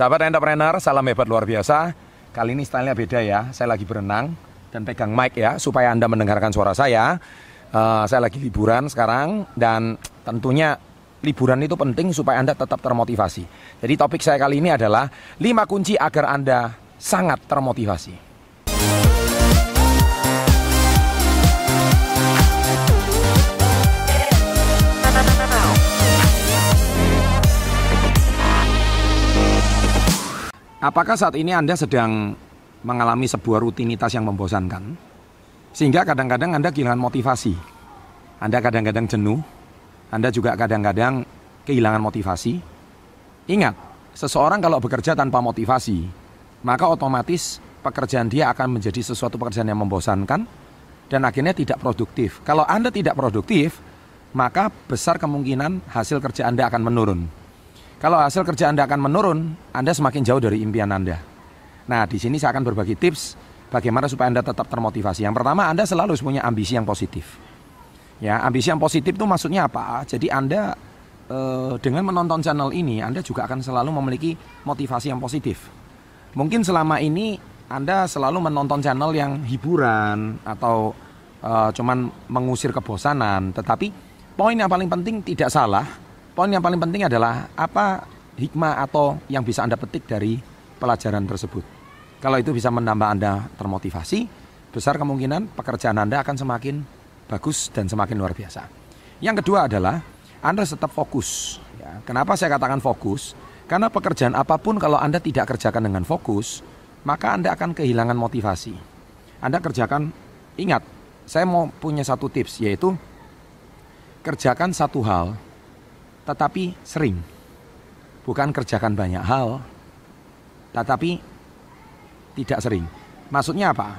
Sahabat entrepreneur, salam hebat luar biasa. Kali ini stylenya beda ya. Saya lagi berenang dan pegang mic ya supaya Anda mendengarkan suara saya. Uh, saya lagi liburan sekarang dan tentunya liburan itu penting supaya Anda tetap termotivasi. Jadi topik saya kali ini adalah 5 kunci agar Anda sangat termotivasi. Apakah saat ini Anda sedang mengalami sebuah rutinitas yang membosankan? Sehingga kadang-kadang Anda kehilangan motivasi. Anda kadang-kadang jenuh, Anda juga kadang-kadang kehilangan motivasi. Ingat, seseorang kalau bekerja tanpa motivasi, maka otomatis pekerjaan dia akan menjadi sesuatu pekerjaan yang membosankan dan akhirnya tidak produktif. Kalau Anda tidak produktif, maka besar kemungkinan hasil kerja Anda akan menurun. Kalau hasil kerja Anda akan menurun, Anda semakin jauh dari impian Anda. Nah, di sini saya akan berbagi tips bagaimana supaya Anda tetap termotivasi. Yang pertama, Anda selalu punya ambisi yang positif. Ya, ambisi yang positif itu maksudnya apa? Jadi Anda eh, dengan menonton channel ini, Anda juga akan selalu memiliki motivasi yang positif. Mungkin selama ini Anda selalu menonton channel yang hiburan atau eh, cuman mengusir kebosanan, tetapi poin yang paling penting tidak salah Poin yang paling penting adalah apa hikmah atau yang bisa Anda petik dari pelajaran tersebut. Kalau itu bisa menambah Anda termotivasi, besar kemungkinan pekerjaan Anda akan semakin bagus dan semakin luar biasa. Yang kedua adalah Anda tetap fokus. Ya, kenapa saya katakan fokus? Karena pekerjaan apa pun kalau Anda tidak kerjakan dengan fokus, maka Anda akan kehilangan motivasi. Anda kerjakan, ingat, saya mau punya satu tips yaitu kerjakan satu hal tetapi sering. Bukan kerjakan banyak hal, tetapi tidak sering. Maksudnya apa?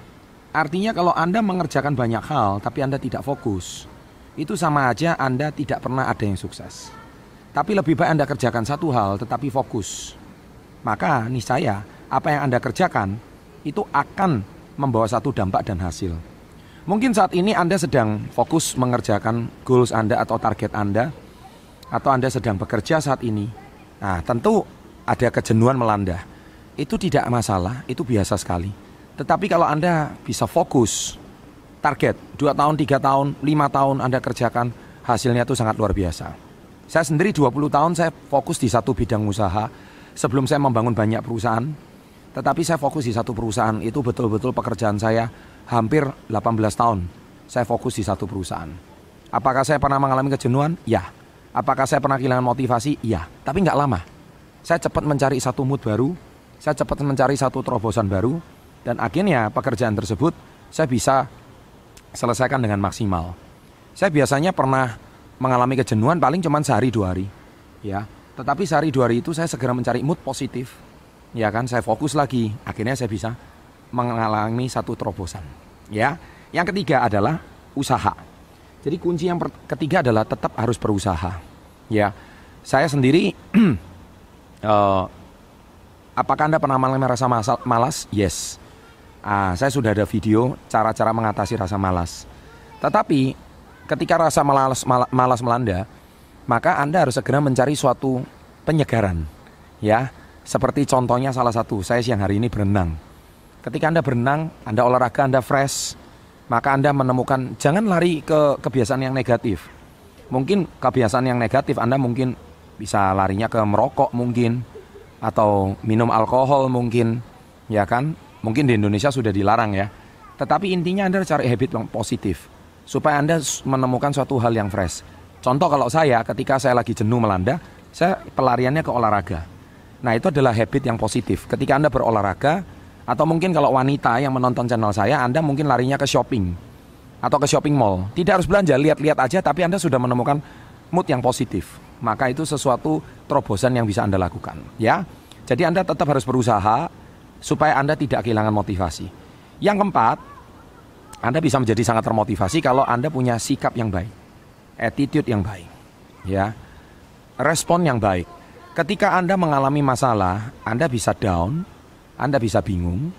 Artinya kalau Anda mengerjakan banyak hal tapi Anda tidak fokus, itu sama aja Anda tidak pernah ada yang sukses. Tapi lebih baik Anda kerjakan satu hal tetapi fokus. Maka niscaya apa yang Anda kerjakan itu akan membawa satu dampak dan hasil. Mungkin saat ini Anda sedang fokus mengerjakan goals Anda atau target Anda, atau Anda sedang bekerja saat ini, nah tentu ada kejenuhan melanda. Itu tidak masalah, itu biasa sekali. Tetapi kalau Anda bisa fokus, target 2 tahun, 3 tahun, 5 tahun Anda kerjakan, hasilnya itu sangat luar biasa. Saya sendiri 20 tahun saya fokus di satu bidang usaha sebelum saya membangun banyak perusahaan. Tetapi saya fokus di satu perusahaan, itu betul-betul pekerjaan saya hampir 18 tahun. Saya fokus di satu perusahaan. Apakah saya pernah mengalami kejenuhan? Ya. Apakah saya pernah kehilangan motivasi? Iya, tapi nggak lama. Saya cepat mencari satu mood baru, saya cepat mencari satu terobosan baru, dan akhirnya pekerjaan tersebut saya bisa selesaikan dengan maksimal. Saya biasanya pernah mengalami kejenuhan paling cuma sehari dua hari, ya. Tetapi sehari dua hari itu saya segera mencari mood positif, ya kan. Saya fokus lagi, akhirnya saya bisa mengalami satu terobosan, ya. Yang ketiga adalah usaha. Jadi kunci yang ketiga adalah tetap harus berusaha. Ya, saya sendiri, uh, apakah anda pernah mengalami rasa malas? Yes. Ah, saya sudah ada video cara-cara mengatasi rasa malas. Tetapi ketika rasa malas, malas melanda, maka anda harus segera mencari suatu penyegaran. Ya, seperti contohnya salah satu, saya siang hari ini berenang. Ketika anda berenang, anda olahraga, anda fresh, maka Anda menemukan jangan lari ke kebiasaan yang negatif. Mungkin kebiasaan yang negatif Anda mungkin bisa larinya ke merokok mungkin atau minum alkohol mungkin, ya kan? Mungkin di Indonesia sudah dilarang ya. Tetapi intinya Anda cari habit yang positif supaya Anda menemukan suatu hal yang fresh. Contoh kalau saya ketika saya lagi jenuh melanda, saya pelariannya ke olahraga. Nah, itu adalah habit yang positif. Ketika Anda berolahraga, atau mungkin kalau wanita yang menonton channel saya, Anda mungkin larinya ke shopping atau ke shopping mall. Tidak harus belanja, lihat-lihat aja tapi Anda sudah menemukan mood yang positif. Maka itu sesuatu terobosan yang bisa Anda lakukan, ya. Jadi Anda tetap harus berusaha supaya Anda tidak kehilangan motivasi. Yang keempat, Anda bisa menjadi sangat termotivasi kalau Anda punya sikap yang baik, attitude yang baik, ya. Respon yang baik. Ketika Anda mengalami masalah, Anda bisa down, anda bisa bingung,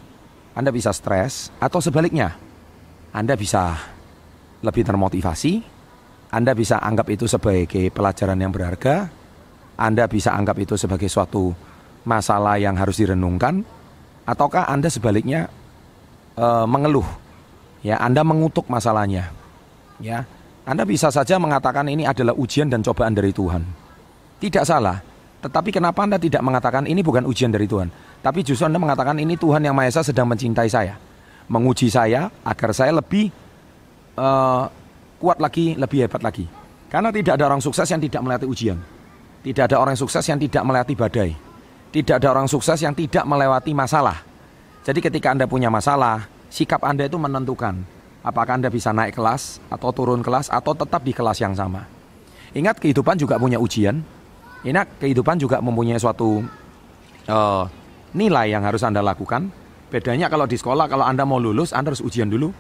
Anda bisa stres, atau sebaliknya, Anda bisa lebih termotivasi, Anda bisa anggap itu sebagai pelajaran yang berharga, Anda bisa anggap itu sebagai suatu masalah yang harus direnungkan ataukah Anda sebaliknya e, mengeluh? Ya, Anda mengutuk masalahnya. Ya. Anda bisa saja mengatakan ini adalah ujian dan cobaan dari Tuhan. Tidak salah. Tetapi kenapa Anda tidak mengatakan ini bukan ujian dari Tuhan? Tapi justru Anda mengatakan ini Tuhan yang Maha Esa sedang mencintai saya. Menguji saya agar saya lebih uh, kuat lagi, lebih hebat lagi. Karena tidak ada orang sukses yang tidak melewati ujian. Tidak ada orang sukses yang tidak melewati badai. Tidak ada orang sukses yang tidak melewati masalah. Jadi ketika Anda punya masalah, sikap Anda itu menentukan apakah Anda bisa naik kelas atau turun kelas atau tetap di kelas yang sama. Ingat kehidupan juga punya ujian. Ingat kehidupan juga mempunyai suatu uh, nilai yang harus Anda lakukan. Bedanya kalau di sekolah kalau Anda mau lulus, Anda harus ujian dulu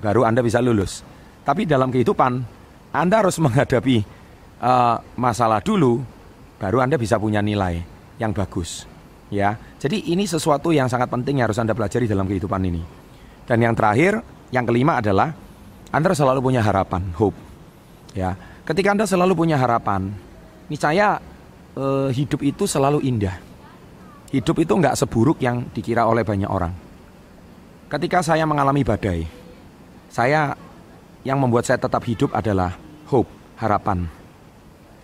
baru Anda bisa lulus. Tapi dalam kehidupan Anda harus menghadapi uh, masalah dulu baru Anda bisa punya nilai yang bagus. Ya. Jadi ini sesuatu yang sangat penting yang harus Anda pelajari dalam kehidupan ini. Dan yang terakhir, yang kelima adalah Anda selalu punya harapan, hope. Ya. Ketika Anda selalu punya harapan, niscaya eh, hidup itu selalu indah. Hidup itu nggak seburuk yang dikira oleh banyak orang. Ketika saya mengalami badai, saya yang membuat saya tetap hidup adalah hope, harapan.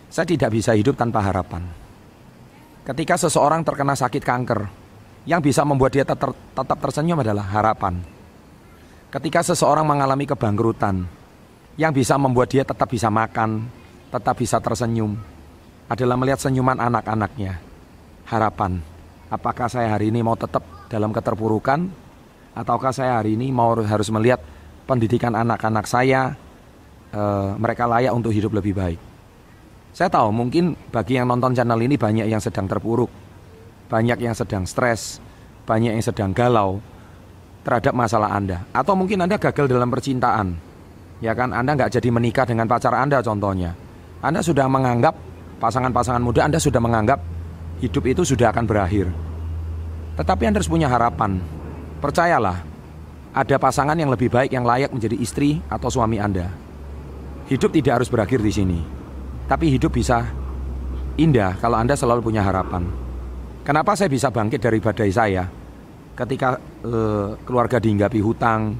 Saya tidak bisa hidup tanpa harapan. Ketika seseorang terkena sakit kanker, yang bisa membuat dia tetap, tetap tersenyum adalah harapan. Ketika seseorang mengalami kebangkrutan, yang bisa membuat dia tetap bisa makan, tetap bisa tersenyum, adalah melihat senyuman anak-anaknya. Harapan, apakah saya hari ini mau tetap dalam keterpurukan, ataukah saya hari ini mau harus melihat pendidikan anak-anak saya, e, mereka layak untuk hidup lebih baik. Saya tahu mungkin bagi yang nonton channel ini banyak yang sedang terpuruk, banyak yang sedang stres, banyak yang sedang galau terhadap masalah Anda. Atau mungkin Anda gagal dalam percintaan. Ya kan, Anda nggak jadi menikah dengan pacar Anda contohnya. Anda sudah menganggap, pasangan-pasangan muda Anda sudah menganggap hidup itu sudah akan berakhir. Tetapi Anda harus punya harapan. Percayalah, ada pasangan yang lebih baik yang layak menjadi istri atau suami Anda. Hidup tidak harus berakhir di sini. Tapi hidup bisa indah kalau Anda selalu punya harapan. Kenapa saya bisa bangkit dari badai saya ketika uh, keluarga dihinggapi hutang,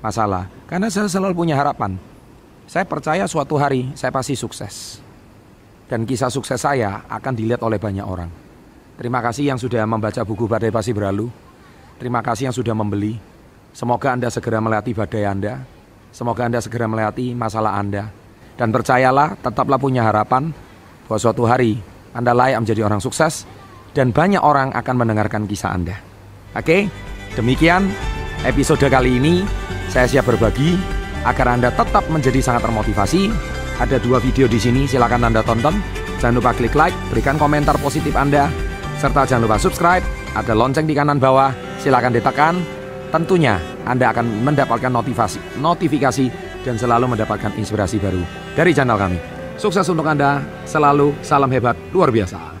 masalah? Karena saya selalu punya harapan. Saya percaya suatu hari saya pasti sukses. Dan kisah sukses saya akan dilihat oleh banyak orang. Terima kasih yang sudah membaca buku Badai Pasti Berlalu. Terima kasih yang sudah membeli. Semoga Anda segera melewati badai Anda. Semoga Anda segera melewati masalah Anda. Dan percayalah, tetaplah punya harapan bahwa suatu hari Anda layak menjadi orang sukses dan banyak orang akan mendengarkan kisah Anda. Oke, demikian episode kali ini. Saya siap berbagi agar Anda tetap menjadi sangat termotivasi. Ada dua video di sini, silakan Anda tonton. Jangan lupa klik like, berikan komentar positif Anda, serta jangan lupa subscribe. Ada lonceng di kanan bawah, silakan ditekan. Tentunya Anda akan mendapatkan notifikasi, notifikasi dan selalu mendapatkan inspirasi baru dari channel kami. Sukses untuk Anda, selalu salam hebat luar biasa.